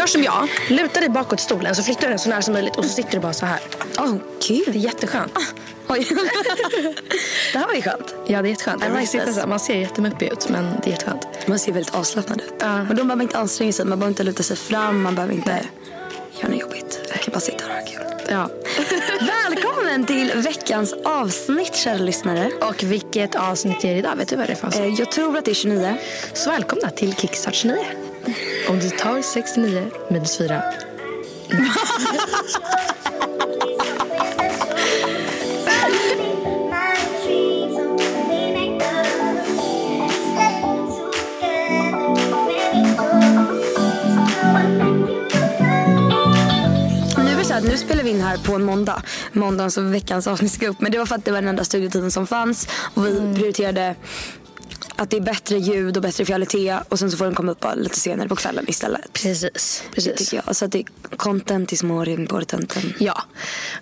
Gör som jag. Luta dig bakåt stolen så flyttar du den så nära som möjligt och så sitter du bara så här. Åh, oh, Det är jätteskönt. Oj. det här var ju skönt. Ja, det är jätteskönt. Man, sitter så här, man ser jättemuppig ut men det är jätteskönt. Man ser väldigt avslappnad ut. Ja. Men de behöver inte anstränga sig. Man behöver inte luta sig fram. Man behöver inte göra något jobbigt. Jag kan bara sitta här och ha kul. Ja. Välkommen till veckans avsnitt, kära lyssnare. Och vilket avsnitt är det idag? Vet du vad det är för avsnitt? Eh, Jag tror att det är 29. Så välkomna till Kickstart 29. Om du tar 69 minus 4. Nu spelar vi in här på en måndag. Måndagen så veckans avsnitt ska upp. Men det var för att det var den enda studietiden som fanns. Och vi prioriterade att det är bättre ljud och bättre kvalitet. Och sen så får den komma upp lite senare på kvällen istället. Precis. Det precis. tycker jag. Så att det är content is more important. än- Ja,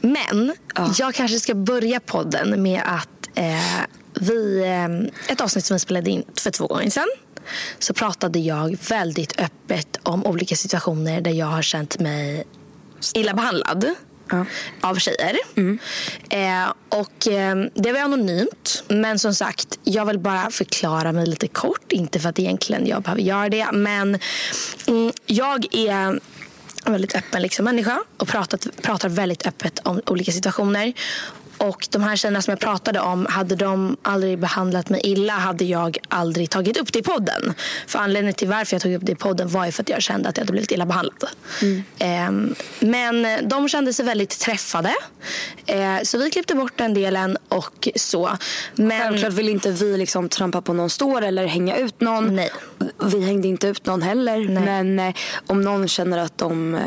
men Ja. jag kanske ska börja podden med att eh, vi, eh, ett avsnitt som vi spelade in för två gånger sedan så pratade jag väldigt öppet om olika situationer där jag har känt mig illa behandlad Ja. av tjejer. Eh, och eh, Det var anonymt, men som sagt, jag vill bara förklara mig lite kort. Inte för att egentligen jag behöver göra det, men mm, jag är en väldigt öppen liksom, människa och pratat, pratar väldigt öppet om olika situationer. Och de här tjejerna som jag pratade om, hade de aldrig behandlat mig illa hade jag aldrig tagit upp det i podden. För anledningen till varför jag tog upp det i podden var ju för att jag kände att jag hade blivit illa behandlad. Ehm, men de kände sig väldigt träffade. Eh, så vi klippte bort den delen och så. Men Självklart vill inte vi liksom trampa på någon står eller hänga ut någon. Nej. Vi hängde inte ut någon heller. Nej. Men eh, om någon känner att de eh,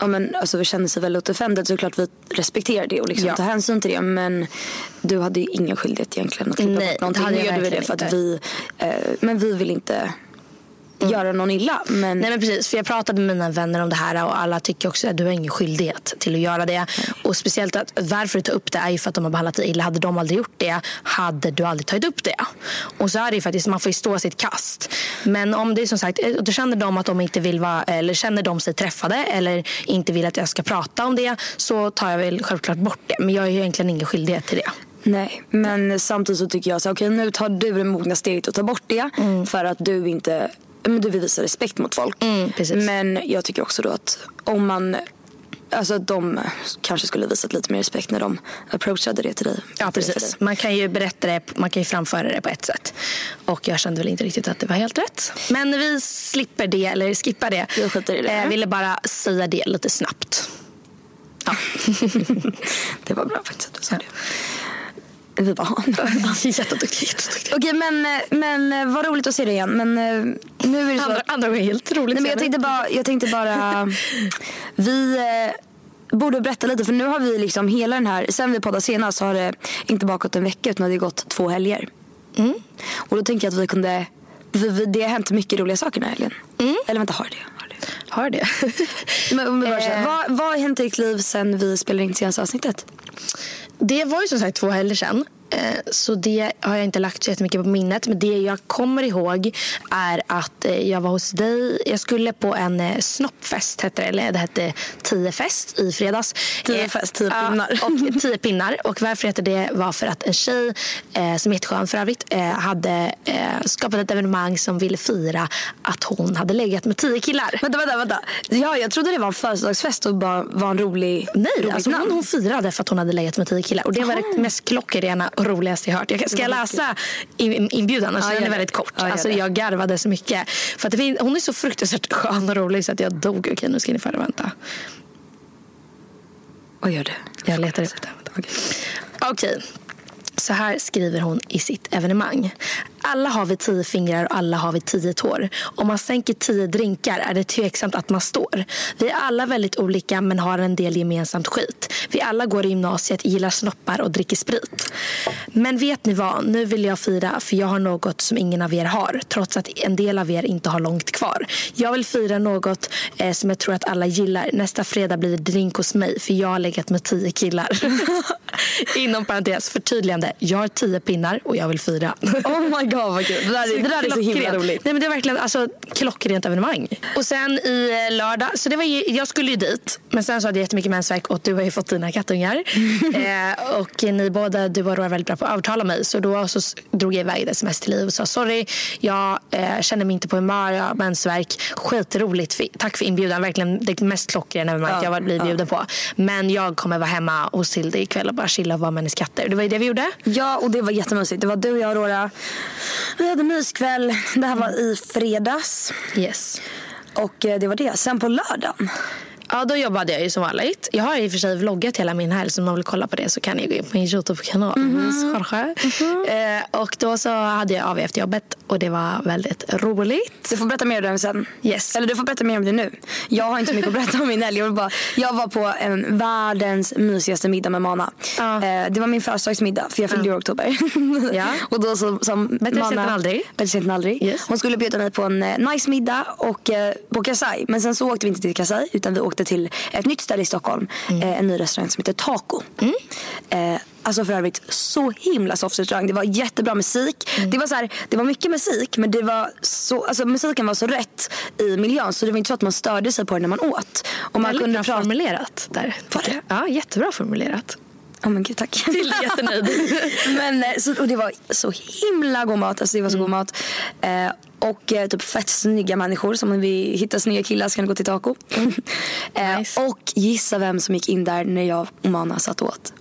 ja, men, alltså, känner sig väldigt offended så är det klart vi respekterar det och liksom Ja. tar hänsyn till det. Men du hade ju ingen skyldighet egentligen att klippa Nej, bort någonting. det hade jag gjorde vi det verkligen för att inte. vi, eh, men vi vill inte göra någon illa. Men, Nej men precis, för jag pratade med mina vänner om det här och alla tycker också att du har ingen skyldighet till att göra det. Och speciellt att varför du tar upp det är ju för att de har behandlat dig illa. Hade de aldrig gjort det hade du aldrig tagit upp det. Och så är det ju faktiskt, man får ju stå sitt kast. Men om det är som sagt, eh, då känner de att de inte vill vara, eller känner de sig träffade eller inte vill att jag ska prata om det så tar jag väl självklart bort det. Men jag har ju egentligen ingen skyldighet till det. Nej, men samtidigt så tycker jag så okej nu tar du det mogna steget och tar bort det för att du inte men du vill visa respekt mot folk. Mm. Men jag tycker också då att om man Alltså de kanske skulle visat lite mer respekt när de approachade det till dig. Ja, precis. dig. Man kan ju berätta det, man kan ju framföra det på ett sätt. Och jag kände väl inte riktigt att det var helt rätt. Men vi slipper det, eller skippar det. Vi skiter i det. Jag ville bara säga det lite snabbt. Ja. Det var bra faktiskt att du sa det. Vi bara, Jätteduktig, jätteduktig. Okej men, men vad roligt att se dig igen. Men eh, nu är det så Andra, andra var helt roligt. nej, men jag, tänkte bara, jag tänkte bara Vi eh, borde berätta lite för nu har vi liksom hela den här Sen vi poddade senast så har det inte bara gått en vecka utan det har gått två helger. Mm. Och då tänker jag att vi kunde vi, vi, Det har hänt mycket roliga saker den här helgen. Eller vänta, har det? Har det? Har det? Men, vi bara Eh. vad, vad har hänt i ditt liv sen vi spelade in senaste avsnittet? Det var ju som sagt två helger sedan. Eh, Så det har jag inte lagt så jättemycket på minnet. Men det jag kommer ihåg är att eh, jag var hos dig. Jag skulle på en eh, snoppfest, hette det. Eller det hette tiofest i fredags. Tiofest, tio pinnar. Ja, och tio pinnar. Och varför hette det var för att en tjej, som är jätteskön för övrigt, hade skapat ett evenemang som ville fira att hon hade legat med tio killar. Vänta, vänta, vänta. Ja, jag trodde det var en födelsedagsfest och bara var en rolig Nej, roligt alltså hon, hon firade för att hon hade legat med tio killar. Och det var det mest klockrena roligaste jag hört. Jag, ska jag läsa in- inbjudan? Alltså, Ja, den är väldigt kort. Ja, alltså, jag garvade så mycket. För att det fin- hon är så fruktansvärt skön och rolig så att jag dog. Okej, nu ska ni få höra. Vänta. Vad gör det? Jag letar upp det. Vänta. Okej. Så här skriver hon i sitt evenemang. Alla har vi tio fingrar och alla har vi tio tår. Om man sänker tio drinkar är det tveksamt att man står. Vi är alla väldigt olika men har en del gemensamt skit. Vi alla går i gymnasiet, gillar snoppar och dricker sprit. Men vet ni vad? Nu vill jag fira för jag har något som ingen av er har. Trots att en del av er inte har långt kvar. Jag vill fira något eh, som jag tror att alla gillar. Nästa fredag blir det drink hos mig för jag har legat med tio killar. Inom parentes, förtydligande. Jag har tio pinnar och jag vill fira. Oh my god vad kul. Det där, det där är så himla roligt. Nej, men det var verkligen alltså, klockrent evenemang. Och sen i eh, lördag, så det var ju, jag skulle ju dit. Men sen så hade jag jättemycket mensvärk och du har ju fått dina kattungar. eh, och ni båda, du och är väldigt bra på att övertala mig. Så då så drog jag iväg ett sms till Liv och sa sorry, jag eh, känner mig inte på humör, jag har mensvärk. Skitroligt, för, tack för inbjudan. Verkligen det mest klockrena evenemanget Ja, jag blivit ja. bjuden på. Men jag kommer vara hemma hos Hilde ikväll och bara chilla och vara med hennes katter. Det var ju det vi gjorde. Ja, och det var jättemysigt. Det var du och jag Aurora. Vi hade myskväll. Det här var i fredags. Yes. Och eh, det var det. Sen på lördagen. Ja, då jobbade jag ju som vanligt. Jag har i och för sig vloggat hela min helg, så om man vill kolla på det så kan ni gå in på min Youtube-kanal. Mm eh, och då så hade jag AV efter jobbet och det var väldigt roligt. Du får berätta mer om det sen. Yes. Eller du får berätta mer om det nu. Jag har inte så mycket att berätta om min helg. Jag, bara, jag var på en världens mysigaste middag med Mana. Ja. Eh, det var min födelsedagsmiddag för jag fyllde år i oktober. Ja. och då så, som Bättre sent än aldrig. Bättre sent än aldrig. Yes. Hon skulle bjuda mig på en eh, nice middag och, eh, på Kasai. Men sen så åkte vi inte till Kasai utan vi åkte till ett nytt ställe i Stockholm. Mm. Eh, en ny restaurang som heter Taco. Eh, alltså för övrigt så himla soft restaurang. Det var jättebra musik. Mm. Det, var så här, det var mycket musik men det var så, alltså musiken var så rätt i miljön så det var inte så att man störde sig på det när man åt. Och man kunde bra prata... formulerat där. Var det? Ja, jättebra formulerat. Ja men gud tack. Till jättenöjd. men, eh, så, och det var så himla god mat. Alltså det var så god mat. Eh, och eh, typ fett snygga människor. Som om vi hittar snygga killar så kan vi gå till taco. eh, Nice. Och gissa vem som gick in där när jag och Mana satt åt.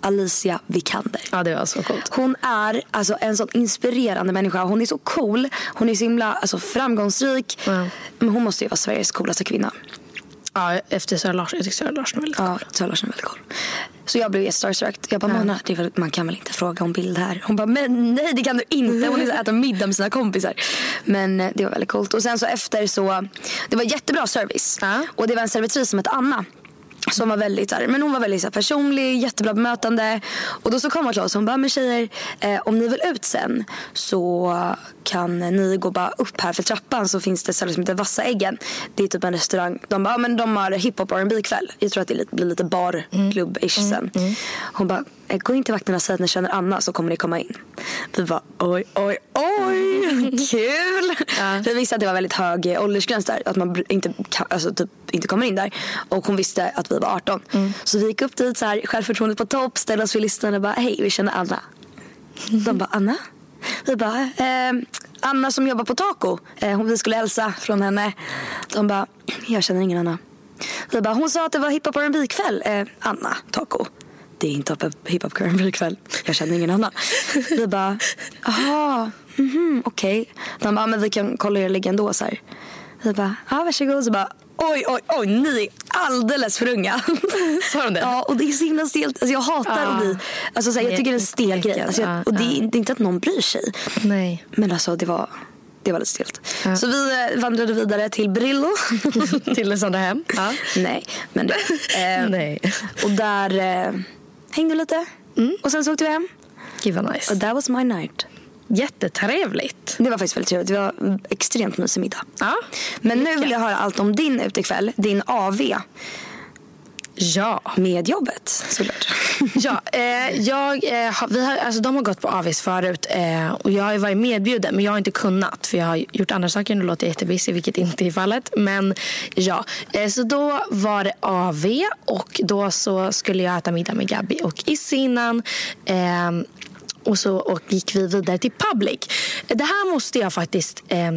Alicia Vikander. Ja, det var så coolt. Hon är alltså en sån inspirerande människa. Hon är så cool. Hon är så himla alltså, framgångsrik. Ja. Men hon måste ju vara Sveriges coolaste kvinna. Ja, efter Sara Larsson. Jag tycker Sara Larsson är väldigt Ja, Sara Larsson är väldigt cool. Så jag blev jättestarstruck. Jag bara, Mona, väl, man kan väl inte fråga om bild här? Hon bara, men nej det kan du inte. Hon äter middag med sina kompisar. Men eh, det var väldigt coolt. Och sen så efter så, det var jättebra service. Ja. Och det var en servitris som hette Anna. Som var väldigt så här, men hon var väldigt så här, personlig, jättebra bemötande. Och då så kom hon till oss och hon bara, men tjejer, eh, om ni vill ut sen så kan ni gå bara upp här för trappan så finns det ett ställe som heter Vassa äggen. Det är typ en restaurang. De bara, men de har hiphop och R&B kväll. Jag tror att det blir lite barklubb-ish sen. Hon bara, gå in till vakterna och säg att ni känner Anna så kommer ni komma in. Vi bara, oj, oj, oj, kul. Ja. Vi visste att det var väldigt hög eh, åldersgräns där. Att man inte, alltså, typ, inte kommer in där. Och hon visste att vi var 18. Så vi gick upp dit så här, självförtroendet på topp, ställde oss vid listan och bara, hej vi känner Anna. De bara, Anna? Vi bara, eh, Anna som jobbar på Taco. Eh, hon- vi skulle hälsa från henne. De bara, jag känner ingen Anna. Vi bara, hon sa att det var hiphop och R&B kväll. Eh, Anna, Taco. Det är inte hip- hiphop och R&B kväll. Jag känner ingen Anna. Vi bara, jaha, mhm, okej. De bara, men vi kan kolla er ligga ändå så här. Vi bara, ja varsågod. Så bara, oj, oj, oj, ni är alldeles för unga. Sa de det? Ja, och det är så himla stelt. Alltså, jag hatar Ja. att bli, alltså, så här, jag tycker det är en stel grej. Alltså, Ja, jag, och det är, det är inte att någon bryr sig. Nej. Men alltså det var, det var lite stelt. Ja. Så vi eh, vandrade vidare till Brillo. Till där hem. Ja. Nej, men. Eh, Nej. Och där eh, hängde lite. Och sen så åkte vi hem. Gud vad nice. Och that was my night. Jättetrevligt. Det var faktiskt väldigt trevligt. Det var extremt mysig middag. Ja. Men nu vill jag höra allt om din utekväll. Din AV Ja. med jobbet såklart. Ja, eh, jag, eh, vi har, alltså, de har gått på avis förut eh, och jag har varit medbjuden men jag har inte kunnat för jag har gjort andra saker och låter jättebusy vilket inte är fallet. Men ja, eh, så då var det AV och då så skulle jag äta middag med Gabby och Issi innan. Eh, och så och gick vi vidare till Public. Det här måste jag faktiskt eh,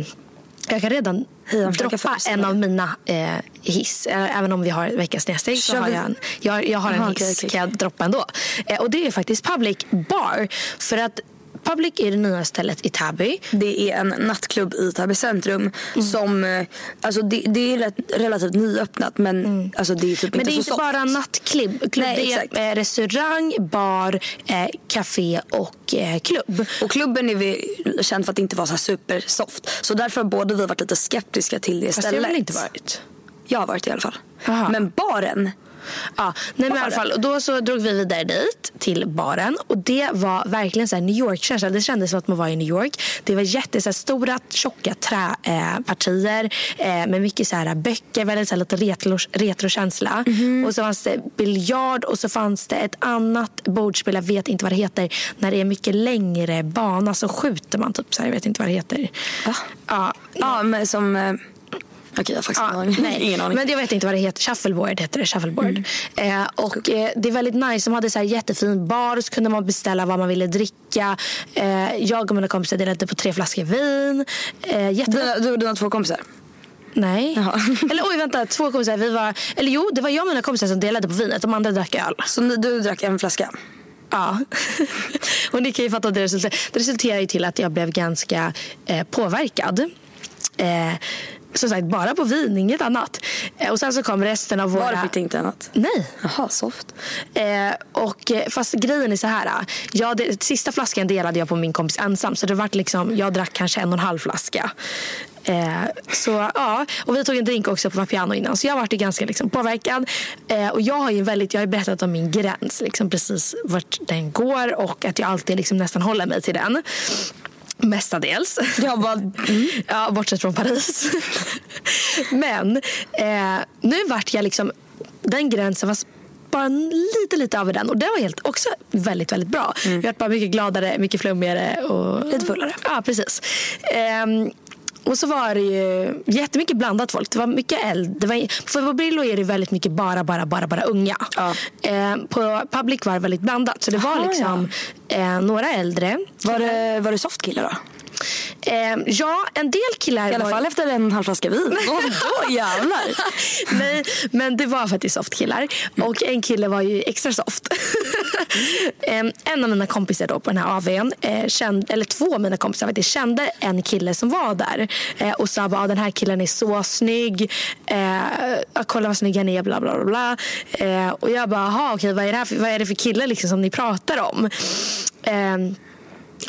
jag kan redan jag droppa en av mina eh, hiss. Eh, även om vi har veckans snedsteg så har jag en, jag, jag har en Aha, hiss. okej, okej. Kan jag droppa ändå. Eh, och det är faktiskt Public Bar. För att Public är det nya stället i Täby. Det är en nattklubb i Täby centrum som, eh, alltså det, det är relativt nyöppnat men alltså det är typ Men inte det är så inte soft. bara nattklubb. Klubb, Nej, det är eh, restaurang, bar, eh, café och eh, klubb. Och klubben är vi känd för att inte vara så supersoft. Så därför har både vi varit lite skeptiska till det Fast det har stället. väl inte varit? Jag har varit i alla fall. Aha. Men baren Ja, nej men i alla fall, och då så drog vi vidare dit till baren och det var verkligen så här New York-känsla. Det kändes som att man var i New York. Det var jätte, så här, stora tjocka träpartier eh, eh, med mycket så här, böcker, väldigt så här, lite retro, retrokänsla. Mm. Och så fanns det biljard och så fanns det ett annat bordspel, jag vet inte vad det heter, när det är mycket längre bana så skjuter man typ så här, jag vet inte vad det heter. Va? Ja, ja men som eh, Okej, jag har faktiskt ja, nej. ingen aning. Men jag vet inte vad det heter. Shuffleboard heter det. Shuffleboard. Mm. Eh, och eh, det är väldigt nice. De hade så här jättefin bar. Så kunde man beställa vad man ville dricka. Eh, jag och mina kompisar delade på tre flaskor vin. Eh, jätte... du, du, har två kompisar? Nej. eller oj, vänta. Två kompisar. Vi var, eller jo, det var jag och mina kompisar som delade på vinet. De andra drack öl. Så du drack en flaska? Ja. och ni kan ju fatta det resulterar. Det resulterar ju till att jag blev ganska eh, påverkad. Eh, som sagt bara på vin, inget annat. Eh, och sen så kom resten av våra... Var fick inte annat? Nej. Jaha, soft. Eh, och, eh, fast grejen är så här. Jag, det, sista flaskan delade jag på min kompis ensam. Så det var liksom, jag drack kanske en och en halv flaska. Eh, så, ja. Och vi tog en drink också på Vapiano innan. Så jag var ganska liksom, påverkad. Eh, och jag har ju väldigt, jag har berättat om min gräns. Liksom, precis vart den går. Och att jag alltid liksom, nästan håller mig till den. Mestadels. Jag bara, mm. ja, bortsett från Paris. Men eh, nu vart jag liksom... Den gränsen var bara lite, lite över den. Och det var helt också väldigt, väldigt bra. Mm. Vi var bara mycket gladare, mycket flummigare och... Lite fullare. Ja, precis. Eh, och så var det ju jättemycket blandat folk. Det var mycket äldre. Var, på Brillo är det väldigt mycket bara, bara, bara, bara unga. Ja. Eh, på Public var det väldigt blandat. Så det var Aha, liksom ja. eh, några äldre. Var det, var det soft-killar då? Eh, ja, en del killar... I alla var... fall efter en halv flaska vin. Oh, då jävlar! Nej, men det var faktiskt softkillar. Och en kille var ju extra soft. eh, en av mina kompisar då på den här AWn, eh, kände, eller två av mina kompisar faktiskt, kände en kille som var där. Eh, och sa bara, den här killen är så snygg. Eh, kolla vad snygg han är, bla bla bla. Eh, och jag bara, okej, vad, är det här för, vad är det för kille liksom som ni pratar om?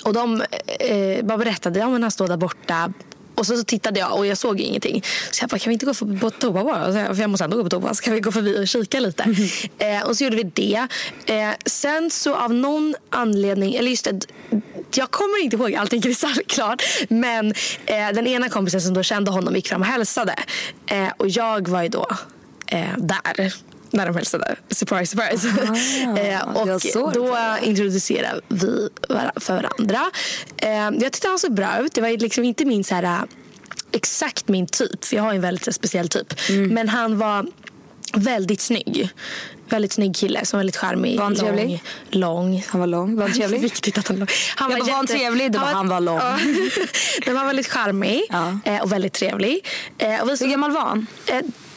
Och de eh, bara berättade, ja men han står där borta och så, så tittade jag och jag såg ingenting. Så jag bara, kan vi inte gå på, toa bara? För jag måste ändå gå på toa. Så kan vi gå förbi och kika lite? Mm. Eh, och så gjorde vi det. Eh, sen så av någon anledning, eller just det, jag kommer inte ihåg allting kristallklart. Men eh, den ena kompisen som då kände honom gick fram och hälsade. Eh, och jag var ju då eh, där när de hälsade. Surprise, surprise. Ah, eh, och då introducerade vi för varandra. Eh, jag tyckte han såg bra ut. Det var liksom inte min så här, eh, exakt min typ. För jag har en väldigt speciell typ. Mm. Men han var väldigt snygg. Väldigt snygg kille som var väldigt charmig. Var han trevlig? Lång. Han var lång. Var han trevlig? Viktigt att han lång. Han var, jätte... var han trevlig? Det var, han var lång. Ja. han var väldigt charmig ja. Eh, och väldigt trevlig. Och vi... Hur gammal var han?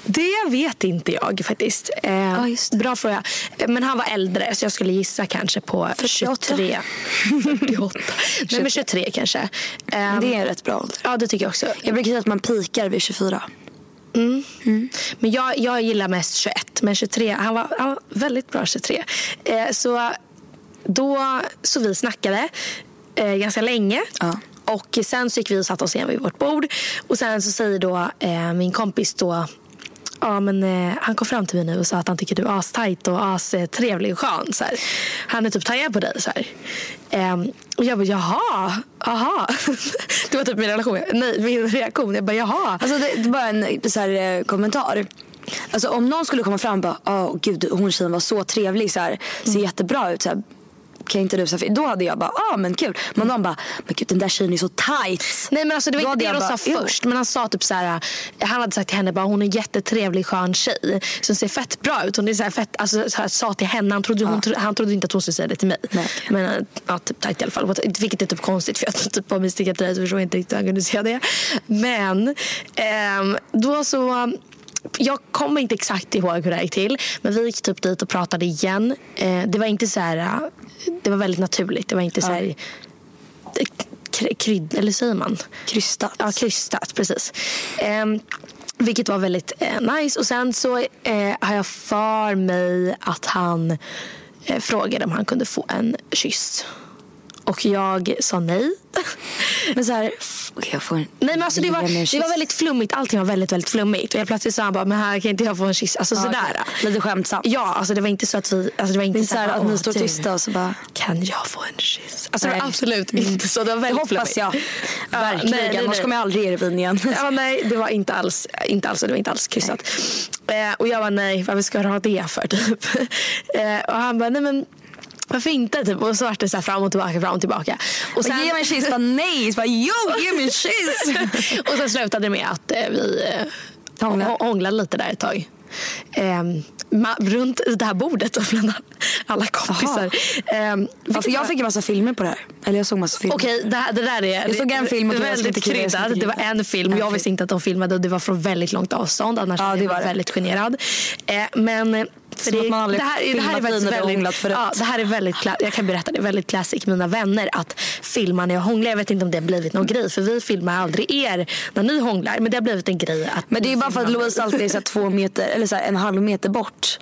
Det vet inte jag faktiskt. Eh, ja, bra fråga. Men han var äldre så jag skulle gissa kanske på 23. 48. Nej men 23 kanske. Eh, det är en rätt bra ålder. Ja det tycker jag också. Jag brukar säga att man pikar vid 24. Mm. Mm. Men jag, jag gillar mest 21. Men 23, han var, han var väldigt bra 23. Eh, så då, så vi snackade eh, ganska länge. Ja. Och sen så gick vi och satte oss igen vid vårt bord. Och sen så säger då eh, min kompis då ja, men, eh, han kom fram till mig nu och sa att han tycker du är astajt och astrevlig och skön. Så här. Han är typ taggad på dig. Så. Eh, och jag bara, jaha, aha. det var typ min, relation. Nej, min reaktion. Jag bara, jaha. Alltså, det, det bara en så här, eh, kommentar. Alltså, om någon skulle komma fram och bara, oh, gud, hon tjejen var så trevlig, så här, ser mm. jättebra ut. Så här, kan inte du säga Då hade jag bara, ja ah, men kul. Men de bara, men gud den där tjejen är så tight. Nej men alltså det var inte det de sa först. Men han sa typ så här, han hade sagt till henne bara, hon är en jättetrevlig skön tjej. Som ser fett bra ut. Hon är så fett, alltså så här, sa till henne, han trodde, ja. hon, han trodde inte att hon skulle säga det till mig. Nej. Men ja, typ tight i alla fall. Vilket är typ konstigt för jag typ har min stickat tröja så förstår jag inte riktigt hur han kunde säga det. Men ehm, då så jag kommer inte exakt ihåg hur det gick till. Men vi gick typ dit och pratade igen. Eh, det var inte så här, det var väldigt naturligt. Det var inte så här krydd, eller säger man? Krystat. Ja, krystat, precis. Eh, vilket var väldigt eh, nice. Och sen så eh, har jag för mig att han eh, frågade om han kunde få en kyss och jag sa nej. Men så här, jag får en... Nej men alltså det var, det var väldigt flummigt. Allting var väldigt väldigt flummigt. Och jag plötsligt sa han bara, men här kan inte jag få en kyss. Alltså Ja, sådär. okej. Lite skämtsamt. Ja, alltså det var inte så att vi... Alltså det var inte Det så här att ni "Åh, står tysta och så bara... Kan jag få en kyss? Alltså det Nej. var absolut inte så. Det var Det väldigt hoppas flummigt. jag. Ja, Verkligen. nej, nej, Annars kommer jag aldrig ge er vin igen. Ja, nej, det var inte alls, inte alls, det var inte alls kryssat. Eh, och jag var nej, varför ska du ha det för typ? Eh, och han bara, nej men varför inte? Typ. Och så var det så fram och tillbaka, fram och tillbaka. Och Sen... Ge mig en kyss. Nej. Så bara, jo, ge mig en kyss. och sen slutade det med att eh, vi eh, Hånglade. hå- hånglade lite där ett tag. Ma- runt det här bordet och bland alla kompisar. Ja, för jag fick en massa filmer på det här. Eller jag såg massa filmer. Okej, det, här- det där är Jag såg en film och jag väldigt jag kryddat. Det var en film. En Jag film. visste inte att de filmade och det var från väldigt långt avstånd. Annars Ja, det jag var det. väldigt generad. Eh, men för att man aldrig det här, det här är väldigt, hånglat förut. ja, det här är väldigt, jag kan berätta det är väldigt classic mina vänner att filma när jag hånglar. Jag vet inte om det har blivit någon grej för vi filmar aldrig er när ni hånglar. Men det har blivit en grej att Men det är bara för att Louise alltid är så två meter, eller så en halv meter bort.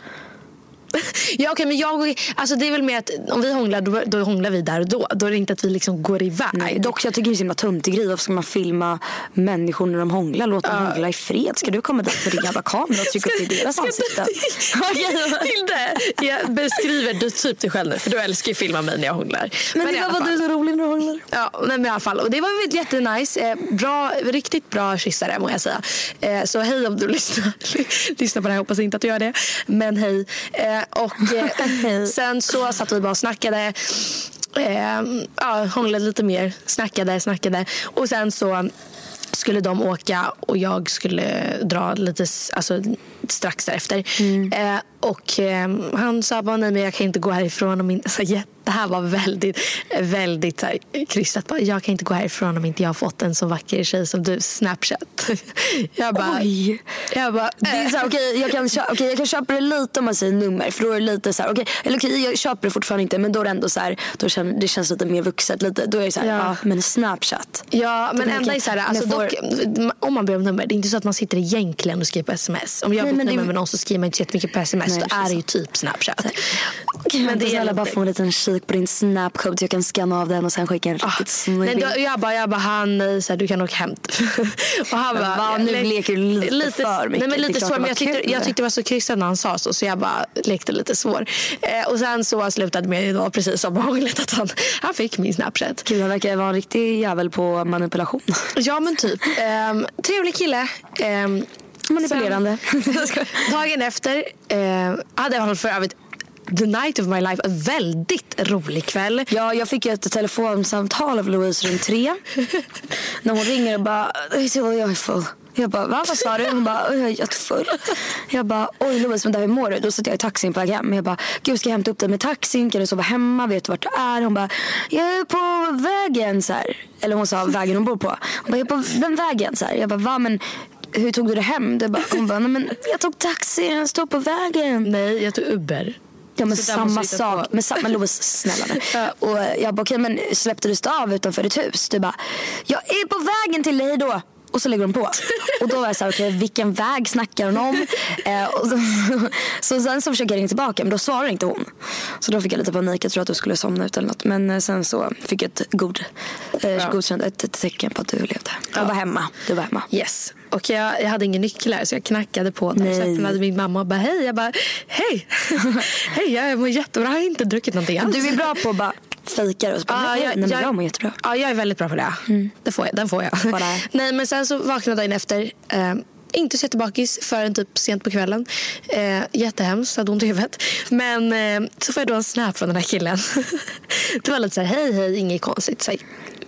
Ja okej men jag, alltså det är väl mer att om vi hånglar då, då hånglar vi där och då. Då är det inte att vi liksom går iväg. Nej, dock jag tycker det är så himla töntig grej. Varför ska man filma människor när de hånglar? Låt dem hångla i fred. Ska du komma dit med din jävla kamera och trycka upp i deras ansikten? Tilde, jag beskriver du typ dig själv nu för du älskar ju att filma mig när jag hånglar. Men, i det var du är så rolig när du hånglar. Ja, men i alla fall. Och det var väl jättenice. Eh, bra, riktigt bra kyssare må jag säga. Eh, så hej om du lyssnar, lyssnar på det här. Hoppas inte att du gör det. Men hej. Eh, och eh, sen så satt vi bara och snackade. Eh, ja, hånglade lite mer. Snackade, snackade. Och sen så skulle de åka och jag skulle dra lite alltså, strax därefter. Eh, och eh, han sa bara nej men jag kan inte gå härifrån om inte... Så, ja, det här var väldigt, väldigt så här, krystat. Bara, Jag kan inte gå härifrån om inte jag har fått en så vacker tjej som du. Snapchat. Jag bara... Oj. Jag bara Det är så här, okej, jag, kan kö- okej, jag kan köpa det lite om man säger nummer. För då är det lite så här, okej, eller okej, jag köper det fortfarande inte. Men då är det ändå så här, då känner, det känns lite mer vuxet. Lite, då är det så här, Ja. ja. men Snapchat. Ja, men är så här, alltså, får- dock, om man ber om nummer, det är inte så att man sitter egentligen och skriver på sms. Om jag har men nummer med någon så skriver man inte så jättemycket på sms. Nej, då är det ju typ Snapchat. Okej, men det är snälla bara lite- få en liten kik på din snapcode så jag kan scanna av den och sen skicka en Ah, riktigt snygg Nej, bild. jag bara, jag bara han, nej, så här, du kan åka hem. och han bara, va, nu le- leker du lite för mycket. Nej, men lite svår, men jag tyckte, jag tyckte det var så krystat när han sa så, så jag bara lekte lite svår. Eh, och sen så slutade med var precis som vanligt att han, han fick min Snapchat. Kul, han verkar vara en riktig jävel på manipulation. Ja men typ. Ehm, trevlig kille. Ehm, Manipulerande. Sen, dagen efter eh, hade jag för övrigt the night of my life. En väldigt rolig kväll. Ja, jag fick ett telefonsamtal av Louise runt tre. När hon ringer och bara, "Så jag är full. Jag bara, va? Vad sa du? Hon bara, jag är jättefull. Jag bara, oj Louise, men där, hur mår du? Då sitter jag i taxin på väg hem. Jag bara, gud ska jag hämta upp dig med taxin? Kan du sova hemma? Vet du vart du är? Hon bara, jag är på vägen så här. Eller hon sa vägen hon bor på. Hon bara, jag är på den vägen så här. Jag bara, va? Men hur tog du det hem? Det bara, hon bara, nej men jag tog taxi, jag står på vägen. Nej, jag tog Uber. Ja men samma sak. Men, sa- men Louise snälla nu. Ja. Och jag bara okej men släppte du av utanför ditt hus? Du bara jag är på vägen till dig då. Och så lägger hon på. Och då var jag så här, okej vilken väg snackar hon om? Eh, och så, så sen så försöker jag ringa tillbaka men då svarar inte hon. Så då fick jag lite panik, jag tror att du skulle somna ut eller något. Men eh, sen så fick jag ett god, eh, godkänt, ett, ett tecken på att du levde. Jag var hemma, du var hemma. Yes. Och jag, jag hade ingen nyckel här så jag knackade på där. Nej. öppnade min mamma och bara hej. Jag bara hej. hej jag mår jättebra. Jag har inte druckit någonting alls. Du är bra på att bara fejka det och så bara, Ja, nej, nej, men jag mår jättebra. Ja, jag är väldigt bra på det. det får jag, den får jag. Bara. Nej, men sen så vaknade jag dagen efter. Eh, inte så jättebakis förrän typ sent på kvällen. Eh, jättehemskt, hade ont i huvudet. Men eh, så får jag då en snap från den här killen. det var lite så här, hej hej, inget konstigt. Så här,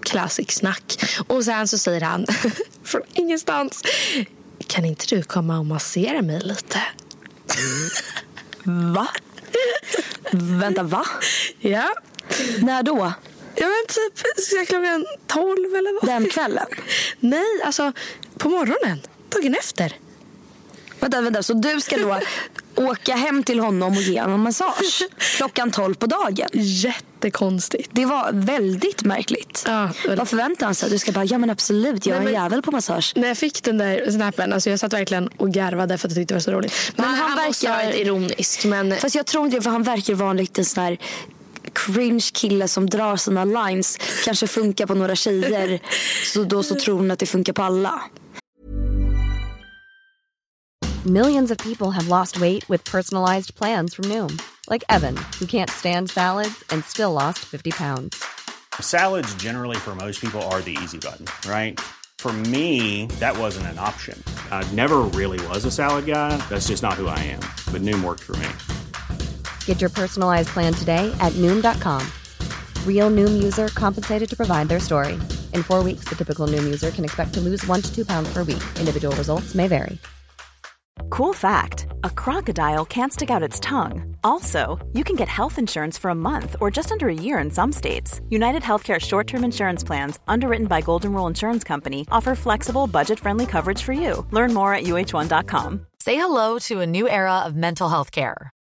classic snack. Och sen så säger han från ingenstans. Kan inte du komma och massera mig lite? Va? Vänta, va? Ja. När då? Ja men typ klockan 12 eller vad? Den kvällen? Nej, alltså på morgonen. Dagen efter. Vänta, vänta, så du ska då åka hem till honom och ge honom massage klockan 12 på dagen? Jättekonstigt. Det var väldigt märkligt. Ja, väldigt. Vad förväntar han sig? Du ska bara, ja men absolut, jag är en jävel på massage. När jag fick den där snappen, alltså jag satt verkligen och garvade för att jag tyckte det var så roligt. Men, Men han, han han måste ha verkar- varit ironisk. Men Fast jag tror inte det, för han verkar vara en liten sån här cringe kille som drar sina lines kanske funkar på några tjejer. så då så tror hon att det funkar på alla. Millions of people have lost weight with personalized plans from Noom. Like Evan, who can't stand salads and still lost 50 pounds. Salads generally for most people are the easy button, right? For me, that wasn't an option. I never really was a salad guy. That's just not who I am. But Noom worked for me. Get your personalized plan today at Noom.com. Real Noom user compensated to provide their story. In four weeks, the typical Noom user can expect to lose one to two pounds per week. Individual results may vary. Cool fact a crocodile can't stick out its tongue. Also, you can get health insurance for a month or just under a year in some states. United Healthcare short term insurance plans, underwritten by Golden Rule Insurance Company, offer flexible, budget friendly coverage for you. Learn more at uh1.com. Say hello to a new era of mental health care.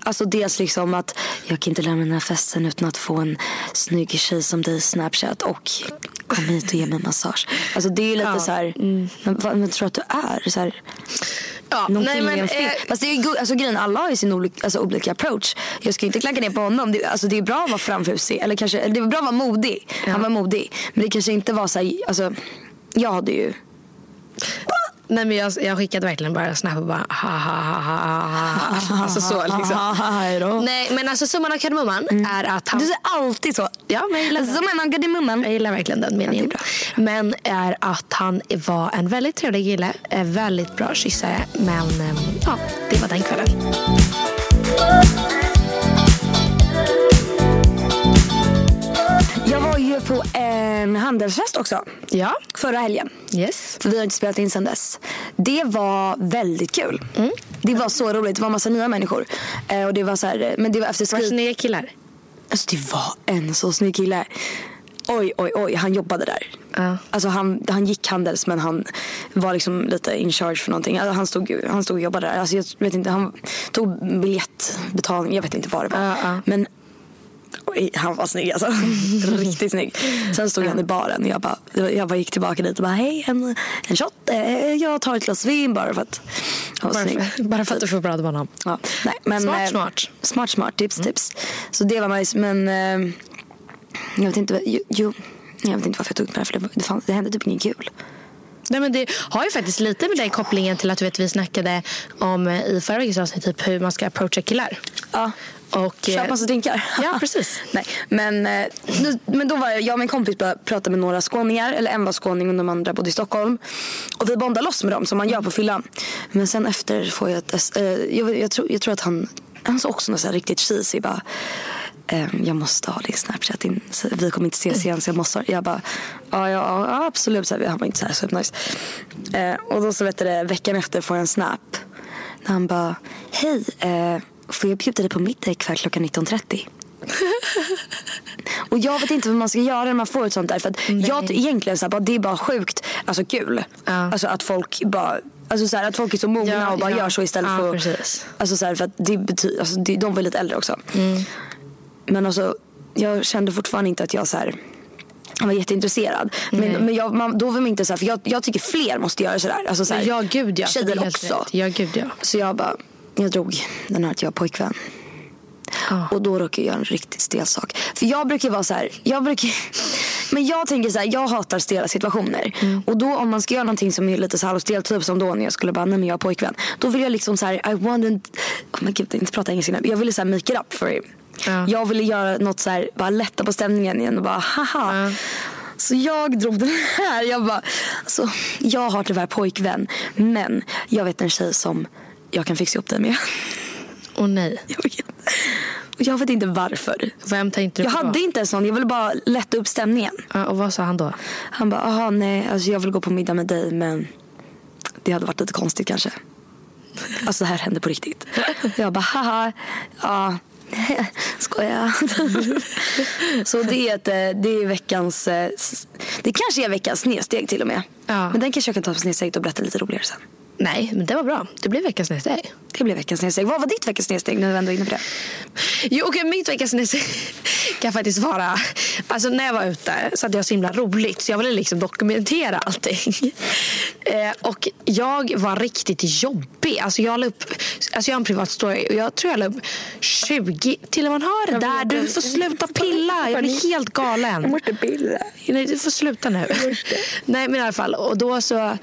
Alltså dels liksom att jag kan inte lämna den här festen utan att få en snygg tjej som dig i Snapchat och kom hit och ge mig massage. Alltså det är lite Ja. så här, men vad men tror att du är? Så här, Ja, någon nej, men, eh, Fast det är ju, alltså, grejen, alla har ju sin olika, alltså, olika approach. Jag ska ju inte klacka ner på honom. Det, alltså, det är bra att vara framfusig. Eller kanske, det är bra att vara modig. Han var modig. Men det kanske inte var så här, alltså, jag hade ju nej, men jag, jag skickade verkligen bara snabbt och bara ha ha ha ha ha. Alltså så liksom. Nej men alltså summan av kardemumman är att han... Du säger alltid så. Ja men jag gillar en av kardemumman. Jag gillar verkligen den meningen. bra. Men är att han var en väldigt trevlig kille. En väldigt bra kyssare. Men eh, ja, det var den kvällen. Var ju på en handelsfest också. Ja. Förra helgen. Yes. För vi har inte spelat in sen dess. Det var väldigt kul. Det var så roligt. Det var massa nya människor. Eh, och det var så här, men det var efter Var skri- snygga killar. Alltså det var en så snygg kille. Oj, oj, oj. Han jobbade där. Ja. Alltså han, han gick handels men han var liksom lite in charge för någonting. Alltså han, stod, han stod och jobbade där. Alltså jag vet inte, han tog biljettbetalning. Jag vet inte vad det var. Ja, ja. Men han var snygg alltså. Riktigt snygg. Sen stod han i baren och jag bara, jag bara gick tillbaka dit och bara hej en, en shot. Eh, Jag tar ett glas vin bara för att han var Bara snygg. för, bara för att du får honom. Ja, nej, men, Smart, eh, smart. Smart, smart. Tips, tips. Så det var nice. Men eh, jag vet inte. Jo, jo, jag vet inte varför jag tog upp det här. För det, det, fanns, det hände typ inget kul. Nej, men det har ju faktiskt lite med den kopplingen till att du vet, vi snackade om i förra veckans avsnitt typ hur man ska approacha killar. Ja. Och, eh, Köpa massa drinkar. Ja, precis. Nej, men, eh, men då var jag, jag och min kompis började prata med några skåningar. Eller en var skåning och de andra bodde i Stockholm. Och vi bondade loss med dem som man gör på fyllan. Men sen efter får jag ett... Eh, jag, jag, tror, jag tror att han... Han sa också något så riktigt cheesy. Bara, ehm, jag måste ha din Snapchat. Så vi kommer inte ses igen så jag måste ha Jag bara, ja, ja, ja absolut. Så här, han var inte så här supernice. Eh, och då så vet du det, veckan efter får jag en snap. När han bara, hej, eh, får jag bjuda dig på middag ikväll klockan 19.30? Och jag vet inte vad man ska göra när man får ett sånt där. För att jag egentligen så här, bara, det är bara sjukt alltså kul. Ja. Alltså att folk bara Alltså så här, att folk är så mogna Ja, och bara ja. gör så istället Ja, för precis. Alltså så här, för att det betyder, alltså det, de var lite äldre också. Mm. Men alltså jag kände fortfarande inte att jag så här jag var jätteintresserad. Men, men jag, man, då var man inte så här, för jag, jag tycker fler måste göra sådär. Alltså så här, Ja, gud ja. Tjejer också. Ja, gud ja. Så jag bara, jag drog den här att jag har pojkvän. Och då råkade jag göra en riktigt stel sak. För jag brukar vara så här, jag brukar, men jag tänker så här, jag hatar stela situationer. Och då om man ska göra någonting som är lite så halvstelt, typ som då när jag skulle bara, nej men jag har pojkvän. Då vill jag liksom så här, I wanted, oh men gud inte prata engelska nu. Jag ville så här make it up for him. Ja. Jag ville göra något så här, bara lätta på stämningen igen och bara haha. Så jag drog den här. Jag bara, Alltså, jag har tyvärr pojkvän. Men jag vet en tjej som jag kan fixa ihop det med. Åh nej. Jag vet, jag vet inte varför. Vem tänkte du Jag på då? hade inte en sån. Jag ville bara lätta upp stämningen. Ja, och vad sa han då? Han bara, aha nej, alltså jag vill gå på middag med dig men det hade varit lite konstigt kanske. Alltså det här hände på riktigt. Jag bara, haha, ja, skojar. Så det är, ett, eh, det är veckans, eh, det kanske är veckans snedsteg till och med. Ja. Men den kanske jag kan ta på snedsteg och berätta lite roligare sen. Nej, men det var bra. Det blev veckans snedsteg. Det blir veckans snedsteg. Vad var ditt veckans snedsteg när vi ändå är inne på det? Jo, okej, mitt veckans snedsteg kan faktiskt vara... Alltså när jag var ute så hade jag så himla roligt så jag ville liksom dokumentera allting. Eh, och jag var riktigt jobbig. Alltså jag la upp... Alltså jag har en privat story och jag tror jag la upp 20... Till och man hör det där. Du får sluta pilla. Jag blir helt galen. måste bilda. Nej, du får sluta nu. Nej, men i alla fall. Och då så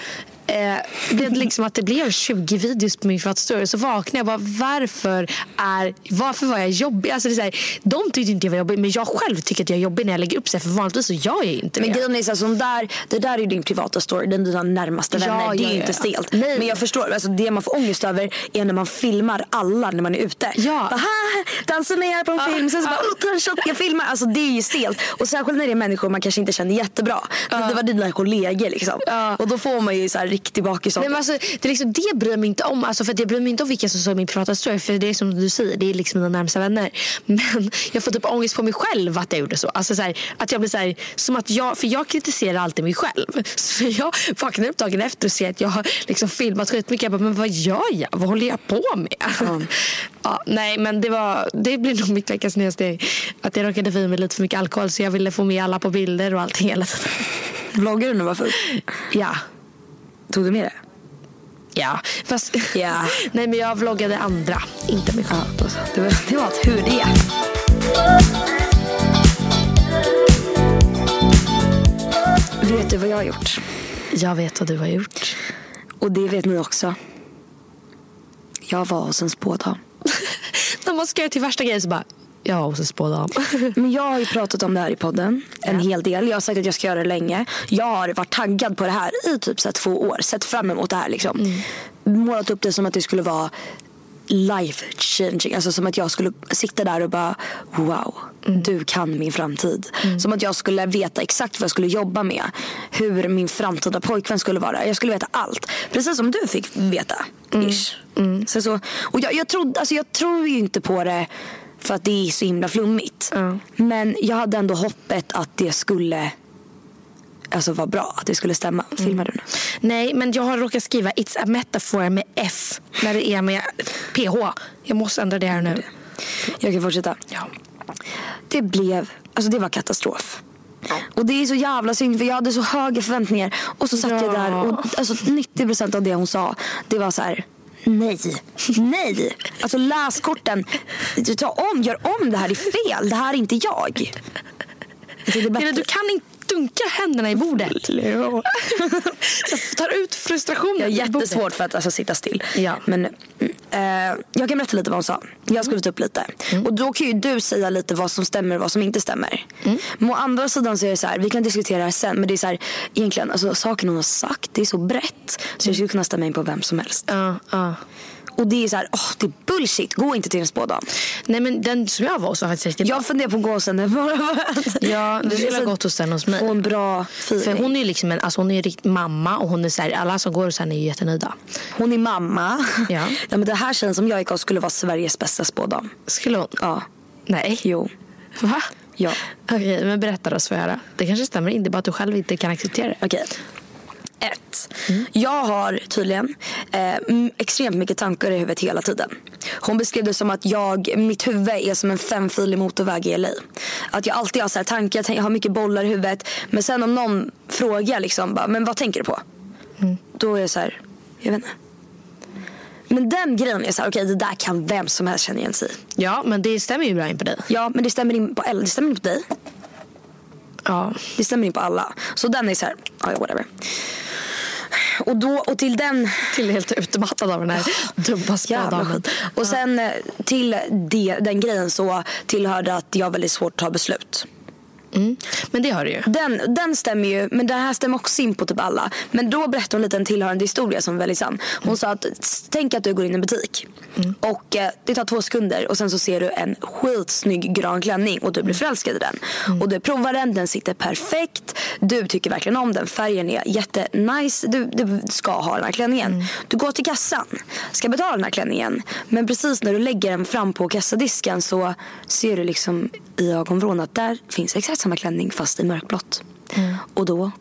eh, blev det liksom att det blev 20 videos på min privatstory. Så vaknade jag bara, varför, är, varför var jag jobbig? Alltså det är här, de tyckte inte jag var jobbig, men jag själv tycker att jag är jobbig när jag lägger upp sig. För vanligtvis så gör jag inte Men det. grejen är så här, där, det där är ju din privata story, den dina närmaste Ja, vänner. det är ja, ju ja, inte ja. stelt. Nej. Men jag förstår, alltså, det man får ångest över är när man filmar alla när man är ute. Ja. Bara, "Ha, dansa med er på en Ja. film, sen så bara, Ja. oh, en shot, jag filmar. Alltså det är ju stelt. Och särskilt när det är människor man kanske inte känner jättebra. Men det var dina kollegor liksom. Ja. Och då får man ju så här riktig bakis. Nej, men alltså, det, är liksom, det bryr jag mig inte om. Alltså, för jag bryr mig inte om vilka som såg min privata story. För det är som du säger, det är liksom mina närmsta vänner. Men jag får typ ångest på mig själv att jag gjorde så. Alltså, så här, att jag blir så här, som att jag, för jag kritiserar alltid mig själv. Så jag vaknar upp dagen efter och ser att jag har liksom filmat skitmycket. Jag bara, men vad gör jag? Vad håller jag på med? Ja, nej, men det, var, det blir nog mitt veckans snedsteg. Att jag råkade få i mig lite för mycket alkohol så jag ville få med alla på bilder och allting hela tiden. Vloggar du när du var full? Ja. Tog du med det? Ja, fast... Ja. Nej, men jag vloggade andra, inte mig själv. Ja, då så. det var, det var tur det. Vet du vad jag har gjort? Jag vet vad du har gjort. Och det vet ni också. Jag var hos en spådam. När man ska göra till värsta grejen så bara, jag en spådam. Men jag har ju pratat om det här i podden en hel del. Jag har sagt att jag ska göra det länge. Jag har varit taggad på det här i typ så två år. Sett fram emot det här liksom. Målat upp det som att det skulle vara life changing. Alltså som att jag skulle sitta där och bara wow, du kan min framtid. Som att jag skulle veta exakt vad jag skulle jobba med. Hur min framtida pojkvän skulle vara. Jag skulle veta allt. Precis som du fick veta. Ish. Så, så, och jag, jag, trodde, alltså jag tror ju inte på det för att det är så himla flummigt. Men jag hade ändå hoppet att det skulle alltså vara bra. Att det skulle stämma. Filmar du nu? Nej, men jag har råkat skriva It's a metaphor med F när det är med PH. Jag måste ändra det här nu. Jag kan fortsätta. Ja. Det blev, alltså det var katastrof. Och det är så jävla synd för jag hade så höga förväntningar. Och så satt jag där och alltså 90% av det hon sa det var så här. Nej, nej. Alltså läskorten. Ta om, gör om det här är fel. Det här är inte jag. Alltså, det är bättre. Du kan inte dunka händerna i bordet. så tar ut frustrationen Jag har jättesvårt för att alltså, sitta still. Ja. Men, mm, eh, jag kan berätta lite vad hon sa. Jag har skrivit upp lite. Och då kan ju du säga lite vad som stämmer och vad som inte stämmer. Men å andra sidan så är det så här, vi kan diskutera det här sen. Men det är så här, egentligen, alltså, saken hon har sagt, det är så brett. Så jag skulle kunna stämma in på vem som helst. Ja, ja. Och det är så här, åh det är bullshit. Gå inte till en spådam. Nej, men den som jag var hos var faktiskt riktigt bra. Jag funderar på att gå hos henne Ja, du skulle ha gått hos den hos mig. Få en bra feeling. För hon är ju liksom en, alltså hon är riktigt mamma och hon är så här, alla som går hos henne är ju jättenöjda. Hon är mamma. Ja. ja men det här känns som jag gick hos skulle vara Sveriges bästa spådam. Skulle hon? Ja. Nej. Jo. Va? Ja. Okej, men berätta då så får jag höra. Det kanske stämmer inte, bara att du själv inte kan acceptera det. Okej. Ett. Jag har tydligen eh, extremt mycket tankar i huvudet hela tiden. Hon beskrev det som att jag, mitt huvud är som en femfilig motorväg i LA. Att jag alltid har så tankar, jag har mycket bollar i huvudet. Men sen om någon frågar liksom, bara, men vad tänker du på? Då är jag så här, jag vet inte. Men den grejen är så här, okej det där kan vem som helst känna igen sig i. Ja, men det stämmer ju bra in på dig. Ja, men det stämmer in på, det stämmer in på dig. Ja. Det stämmer in på alla. Så den är så här, ja whatever. Och, då, och till den Till helt utmattad av den här dumma spådamen. Och sen eh, till det, den grejen så tillhörde att jag har väldigt svårt att ta beslut. Mm. Men det har du ju. Den, den stämmer ju, men den här stämmer också in på typ alla. Men då berättade hon lite en tillhörande historia som är väldigt sann. Hon sa att tänk att du går in i en butik och eh, det tar två sekunder och sen så ser du en skitsnygg grön klänning och du blir förälskad i den. Och du provar den, den sitter perfekt. Du tycker verkligen om den, färgen är jättenice. Du, du ska ha den här klänningen. Du går till kassan, ska betala den här klänningen. Men precis när du lägger den fram på kassadisken så ser du liksom i ögonvrån att där finns exakt samma klänning fast i mörkblått. Och då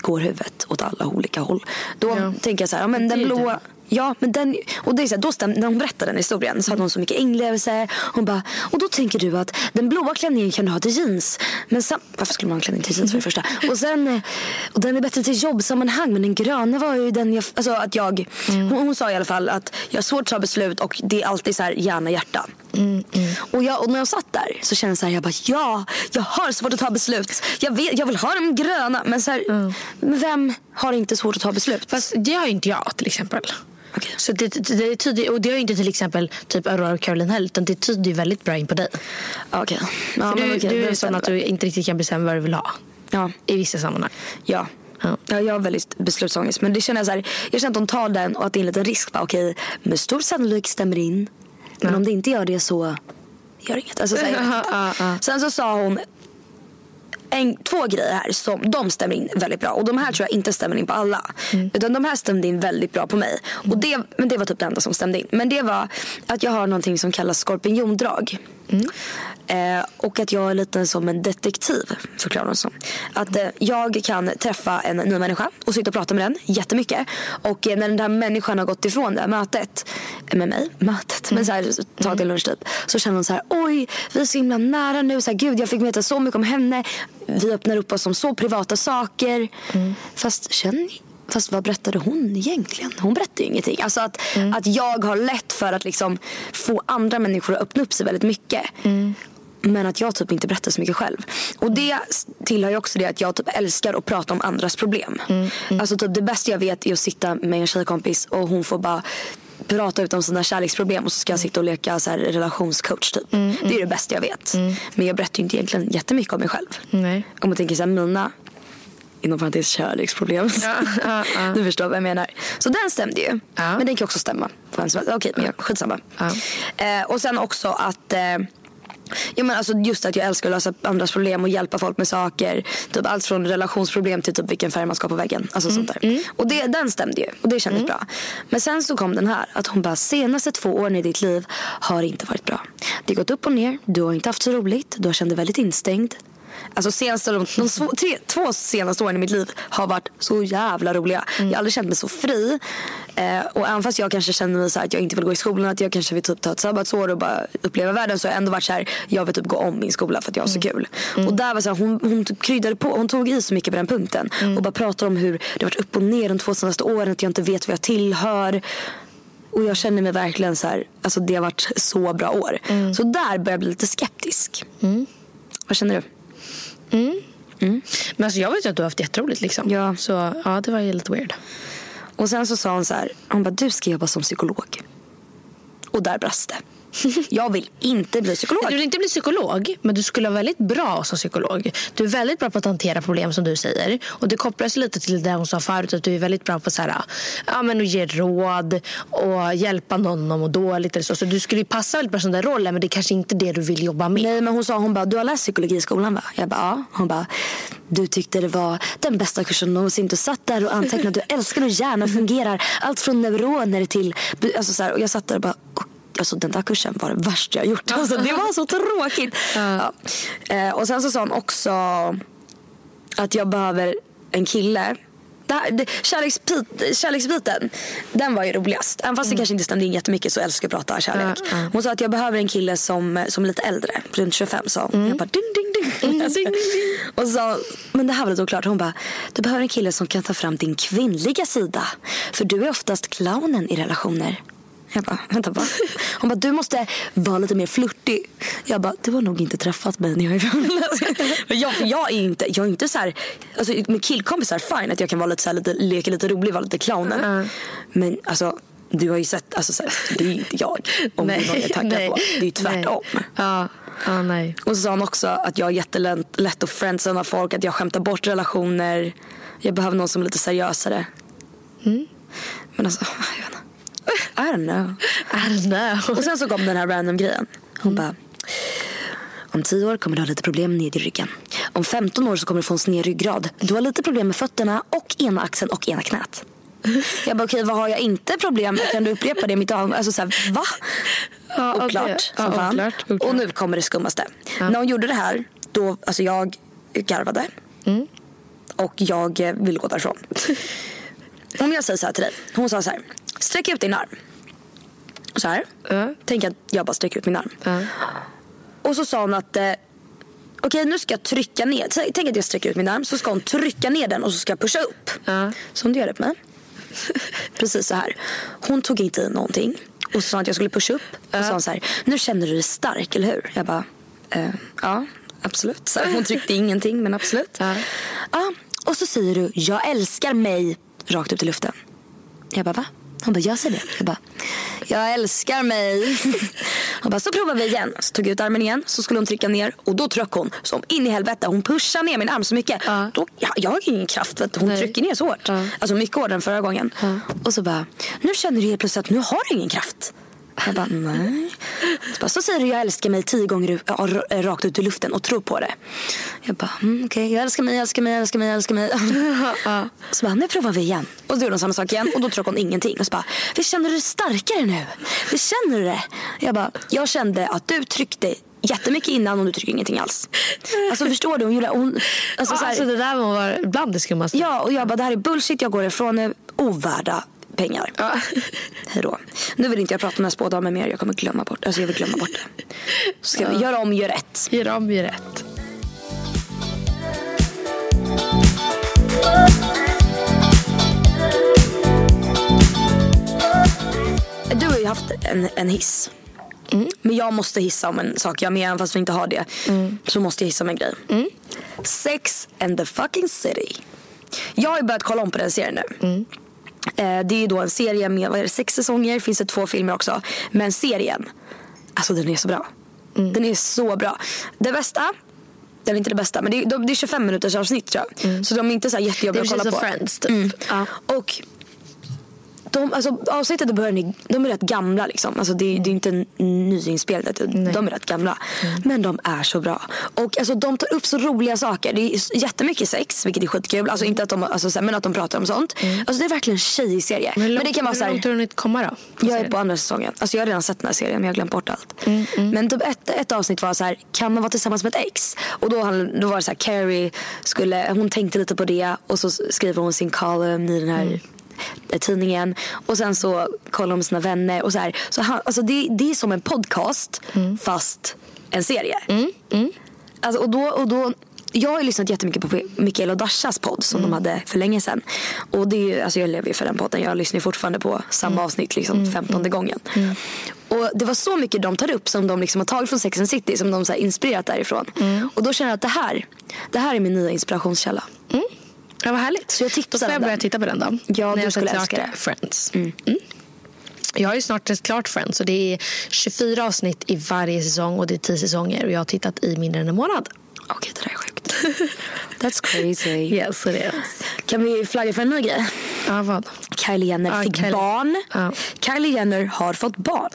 går huvudet åt alla olika håll. Då Ja. tänker jag så här, ja, men den ju blå det. Ja, men den, och det är så här, då stäm, när hon berättade den historien så hade hon så mycket inlevelse. Hon bara, och då tänker du att den blåa klänningen kan du ha till jeans. Men sam, varför skulle man ha en klänning till jeans för det första? Och sen, och den är bättre till jobbsammanhang. Men den gröna var ju den jag, alltså att jag, hon, hon sa i alla fall att jag har svårt att ta beslut och det är alltid så här hjärna hjärta. Och, jag, och när jag satt där så kände jag så här, jag bara ja, jag har svårt att ta beslut. Jag, vet, jag vill ha den gröna. Men så här, men vem har inte svårt att ta beslut? Fast det har inte jag till exempel. Okej. Så det, det, tyder, och det har ju inte till exempel typ Aurora och Caroline heller. Utan det tyder ju väldigt bra in på dig. Okej. Ja, För men du, okej, du är sån att du inte riktigt kan bestämma vad du vill ha. Ja. I vissa sammanhang. Ja. Ja. Ja, jag har väldigt beslutsångest. Men det känner jag så här, jag känner att de tar den och att det är en liten risk. Okej, med stor sannolikhet stämmer det in. Men om det inte gör det så gör det inget. Alltså, så här. Ja, ja. Sen så sa hon en, två grejer här som de stämmer in väldigt bra. Och de här tror jag inte stämmer in på alla. Utan de här stämde in väldigt bra på mig. Och det, men det var typ det enda som stämde in. Men det var att jag har någonting som kallas skorpiondrag. Eh, och att jag är lite som en detektiv, förklarar hon som. Att eh, jag kan träffa en ny människa och sitta och prata med den jättemycket. Och eh, när den där människan har gått ifrån det här mötet med mig, mötet, men så här, ta till lunch typ. Så känner hon så här, oj, vi är så himla nära nu. Så här, Gud, jag fick veta så mycket om henne. Vi öppnar upp oss om så privata saker. Fast känn Fast vad berättade hon egentligen? Hon berättade ju ingenting. Alltså att, att jag har lätt för att liksom få andra människor att öppna upp sig väldigt mycket. Men att jag typ inte berättar så mycket själv. Och det tillhör ju också det att jag typ älskar att prata om andras problem. Alltså typ det bästa jag vet är att sitta med en tjejkompis och hon får bara prata ut om sina kärleksproblem och så ska jag sitta och leka så här relationscoach typ. Det är det bästa jag vet. Men jag berättar ju inte egentligen jättemycket om mig själv. Nej. Om man tänker så här, mina inom parentes kärleksproblem. ja, ja. Du förstår vad jag menar. Så den stämde ju. Ja. Men den kan också stämma. Okej, men jag- skitsamma. Ja. Eh, och sen också att eh, Ja, men alltså just att jag älskar att lösa andras problem och hjälpa folk med saker. Typ allt från relationsproblem till typ vilken färg man ska på väggen. Alltså sånt där. Och det, den stämde ju och det kändes bra. Men sen så kom den här. Att hon bara senaste två åren i ditt liv har inte varit bra. Det har gått upp och ner. Du har inte haft så roligt. Du har känt dig väldigt instängd. Alltså senaste, de, de svå- tre, två senaste åren i mitt liv har varit så jävla roliga. Jag har aldrig känt mig så fri. Eh, och även fast jag kanske känner mig så att jag inte vill gå i skolan, att jag kanske vill typ ta ett sabbatsår och bara uppleva världen. Så har jag ändå varit så här, jag vill typ gå om min skola för att jag har så kul. Och där var så här, hon, hon kryddade på, hon tog i så mycket på den punkten. Och bara pratade om hur det har varit upp och ner de två senaste åren, att jag inte vet vad jag tillhör. Och jag känner mig verkligen så här, alltså det har varit så bra år. Så där börjar jag bli lite skeptisk. Vad känner du? Men alltså jag vet ju att du har haft jätteroligt liksom. Ja. Så ja, det var ju lite weird. Och sen så sa hon så här, hon bara du ska jobba som psykolog. Och där brast det. Jag vill inte bli psykolog. Du vill inte bli psykolog, men du skulle vara väldigt bra som psykolog. Du är väldigt bra på att hantera problem som du säger. Och det kopplas lite till det hon sa förut, att du är väldigt bra på så här, ja, men att ge råd och hjälpa någon om och dåligt. Eller så. så du skulle passa väldigt bra som den rollen, men det är kanske inte det du vill jobba med. Nej men hon sa, hon bara, du har läst psykologi i skolan va? Jag bara, ja. Hon bara, du tyckte det var den bästa kursen någonsin. Du satt där och antecknade, du älskar hur hjärnan fungerar. Allt från neuroner till, alltså så här, och jag satt där och bara, "Åh, Alltså den där kursen var det värsta jag gjort. Alltså, det var så tråkigt. Ja. Eh, och sen så sa hon också att jag behöver en kille. Det här, det, kärleksbit, kärleksbiten, den var ju roligast. Även fast det kanske inte stämde in jättemycket så älskar jag att prata kärlek. Ja, ja. Hon sa att jag behöver en kille som, som är lite äldre, runt 25 sa hon. Jag bara ding ding ding. ding, ding, Och så, men det här var lite oklart. Hon bara, du behöver en kille som kan ta fram din kvinnliga sida. För du är oftast clownen i relationer. Jag bara, vänta bara. Hon bara, du måste vara lite mer flörtig. Jag bara, du har nog inte träffat mig när jag är Men jag, för jag är inte, jag är inte så här, alltså med killkompisar fine att jag kan vara lite så här, lite, leka lite rolig, vara lite clownen. Men alltså, du har ju sett, alltså så här, det är ju inte jag. Om är någon jag taggad på. Det är ju tvärtom. Nej. Ja. Ja, nej. Och så sa han också att jag är jättelätt lätt att friendzona folk, att jag skämtar bort relationer. Jag behöver någon som är lite seriösare. Men alltså, jag vet inte. I don't know. I don't know. Och sen så kom den här random grejen. Hon bara. Om 10 år kommer du ha lite problem ned i ryggen. Om 15 år så kommer du få en sned ryggrad. Du har lite problem med fötterna och ena axeln och ena knät. Jag bara okej, vad har jag inte problem med? Kan du upprepa det? Mitt ögon, alltså såhär, va? Ja, oklart okej. som Ja, fan. oklart, oklart. Och nu kommer det skummaste. När hon gjorde det här, då, alltså jag garvade. Mm. Och jag eh, ville gå därifrån. Om jag säger så här till dig. Hon sa så här. Sträck ut din arm. Så här. Ja. Tänk att jag bara sträcker ut min arm. Ja. Och så sa hon att eh, okej nu ska jag trycka ner. Tänk att jag sträcker ut min arm så ska hon trycka ner den och så ska jag pusha upp. Ja. Som du gör det på mig. Precis så här. Hon tog inte i någonting. Och så sa hon att jag skulle pusha upp. Och så sa hon så här. Nu känner du dig stark, eller hur? Jag bara. Eh, ja, absolut. Så hon tryckte ingenting, men absolut. Ja, och så säger du jag älskar mig rakt upp i luften. Jag bara va? Hon bara jag säger det. Jag bara jag älskar mig. Hon bara så provar vi igen. Så tog jag ut armen igen. Så skulle hon trycka ner och då tryck hon som in i helvete. Hon pushar ner min arm så mycket. Ja. Då, ja, jag har ingen kraft för att hon Nej. trycker ner så hårt. Ja. Alltså mycket hårdare än förra gången. Och så bara nu känner du helt plötsligt att nu har du ingen kraft. Jag bara nej. Så, bara, så säger du jag älskar mig tio gånger ja, r- rakt ut i luften och tror på det. Jag bara mm, okej jag älskar mig, jag älskar mig, jag älskar mig, jag älskar mig. Så bara nu provar vi igen. Och så gjorde hon samma sak igen och då tryckte hon ingenting. Och så bara vi känner du dig starkare nu? Vi känner du det? Jag bara jag kände att du tryckte jättemycket innan och du trycker ingenting alls. Alltså förstår du? Hon gjorde, hon, alltså, så här, Alltså det där må vara bland det skummaste. Ja, och jag bara det här är bullshit, jag går ifrån nu. Ovärda pengar. Ja. Hej då. Nu vill inte jag prata om den här spådamen mer, jag kommer glömma bort Alltså jag vill glömma bort det. Ska vi göra om, gör rätt. Gör om, gör rätt. Du har ju haft en, en hiss. Men jag måste hissa om en sak jag är med även fast vi inte har det. Så måste jag hissa om en grej. Sex and the fucking city. Jag har ju börjat kolla om på den serien nu. Eh, det är ju då en serie med vad är det, sex säsonger, finns det två filmer också. Men serien, alltså den är så bra. Den är så bra. Det bästa, eller inte det bästa, men det är, det är 25 minuters avsnitt tror jag. Så de är inte så jättejobbiga Det att är kolla precis på. som Friends, typ. Mm. Ja. Och de, alltså, avsnittet i början de är rätt gamla. Liksom. Alltså, det, är- det är inte nyinspelat. De är rätt gamla. Men de är så bra. Och alltså, de tar upp så roliga saker. Det är jättemycket sex, vilket är skitkul. Alltså, inte att de, alltså, men att de pratar om sånt. Alltså, det är verkligen en tjejig serie. Men, Men, långt- det kan vara hur så här, långt har du hunnit komma då? jag är på andra säsongen. Alltså jag har redan sett den här serien men jag har glömt bort allt. Mm, Men typ ett, ett avsnitt var så här, kan man vara tillsammans med ett ex? Och då, han- då var det så här, Carrie skulle, hon tänkte lite på det och så skriver hon sin column i den här Mm. Tidningen. Och sen så kollar hon med sina vänner och så här. Så han, alltså det, det är som en podcast Mm. fast en serie. Alltså, och då, och då, jag har ju lyssnat jättemycket på Mikael och Dashas podd som Mm. de hade för länge sedan. Och det är ju, alltså jag lever ju för den podden. Jag lyssnar fortfarande på samma Mm. avsnitt liksom femtonde gången. Och det var så mycket de tar upp som de liksom har tagit från Sex and City som de så här inspirerat därifrån. Mm. Och då känner jag att det här, det här är min nya inspirationskälla. Ja, vad härligt. Så jag Då får jag börja titta på den då. Ja, När du jag skulle älska det. Friends. Mm. Jag har ju snart sett klart Friends och det är 24 avsnitt i varje säsong och det är 10 säsonger och jag har tittat i mindre än en månad. Okej, det där är sjukt. That's crazy. Yes, it is. Kan vi flagga för en ny grej? Ja, vad? Kylie Jenner Ja, fick Kylie. barn. Ja. Kylie Jenner har fått barn.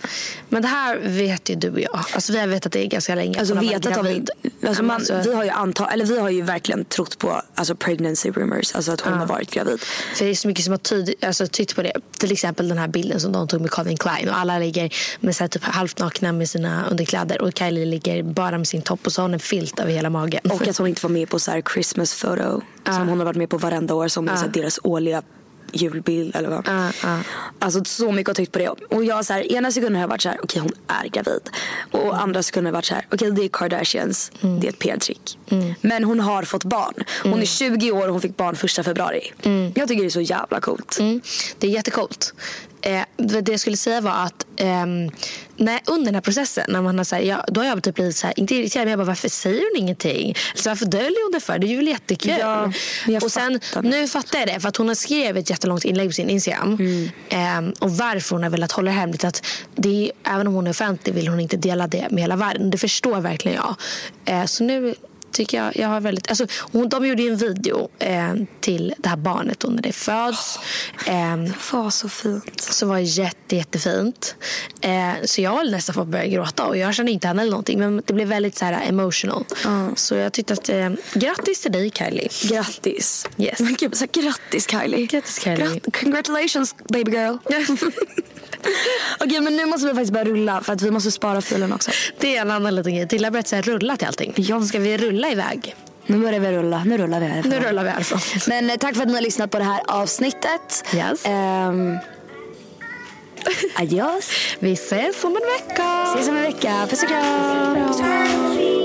Men det här vet ju du och jag. Alltså, vi har vetat det ganska länge. Alltså vetat har vi alltså, man, alltså- vi har ju anta, eller vi har ju verkligen trott på alltså pregnancy rumors, alltså att hon har varit gravid. För det är så mycket som har tyd, alltså, tytt på det. Till exempel den här bilden som de tog med Calvin Klein. Och alla ligger med så här, typ halvt nakna med sina underkläder. Och Kylie ligger bara med sin topp och så har hon en filt över hela magen. Och att hon inte var med på så här Christmas photo som hon har varit med på varenda år som är så här deras årliga julbild eller vad. Ja, ja. Alltså så mycket har tyckt på det. Och jag så här, ena sekunden har jag varit så här, okej hon är gravid. Och andra sekunden har jag varit så här, okej det är Kardashians, det är ett PR-trick. Men hon har fått barn. Hon är 20 år och hon fick barn första februari. Jag tycker det är så jävla coolt. Mm. Det är jättecoolt. Eh, det jag skulle säga var att ehm, när, under den här processen, när man har så här, ja, då har jag typ blivit så här, inte irriterad, men jag bara, varför säger hon ingenting? Alltså, varför döljer hon det för? Det är ju väl jättekul. Ja, och sen, fattar. nu fattar jag det, för att hon har skrivit ett jättelångt inlägg på sin Instagram. Mm. Ehm, och varför hon har velat hålla det hemligt. Att det även om hon är offentlig vill hon inte dela det med hela världen. Det förstår verkligen jag. Eh, så nu tycker jag, jag har väldigt... Alltså, hon, de gjorde ju en video eh, till det här barnet då när det föds. Ehm, Det var så fint. som var jätte, jättefint. Eh, så jag höll nästan på att börja gråta. Och jag kände inte henne eller någonting. Men det blev väldigt så här emotional. Så jag tyckte att... Eh, grattis till dig Kylie. Grattis. Yes. Men gud, så grattis Kylie. Grattis, Kylie. Grat- congratulations baby girl. Okej men nu måste vi faktiskt börja rulla för att vi måste spara filen också. Det är en annan liten grej. Tilla berättade rulla till allting. Ska vi rulla iväg? Nu börjar vi rulla. Nu rullar vi här. Nu rullar vi alltså. Men eh, tack för att ni har lyssnat på det här avsnittet. Yes. Um, adios. Vi ses om en vecka. Ses om en vecka. Puss och kram.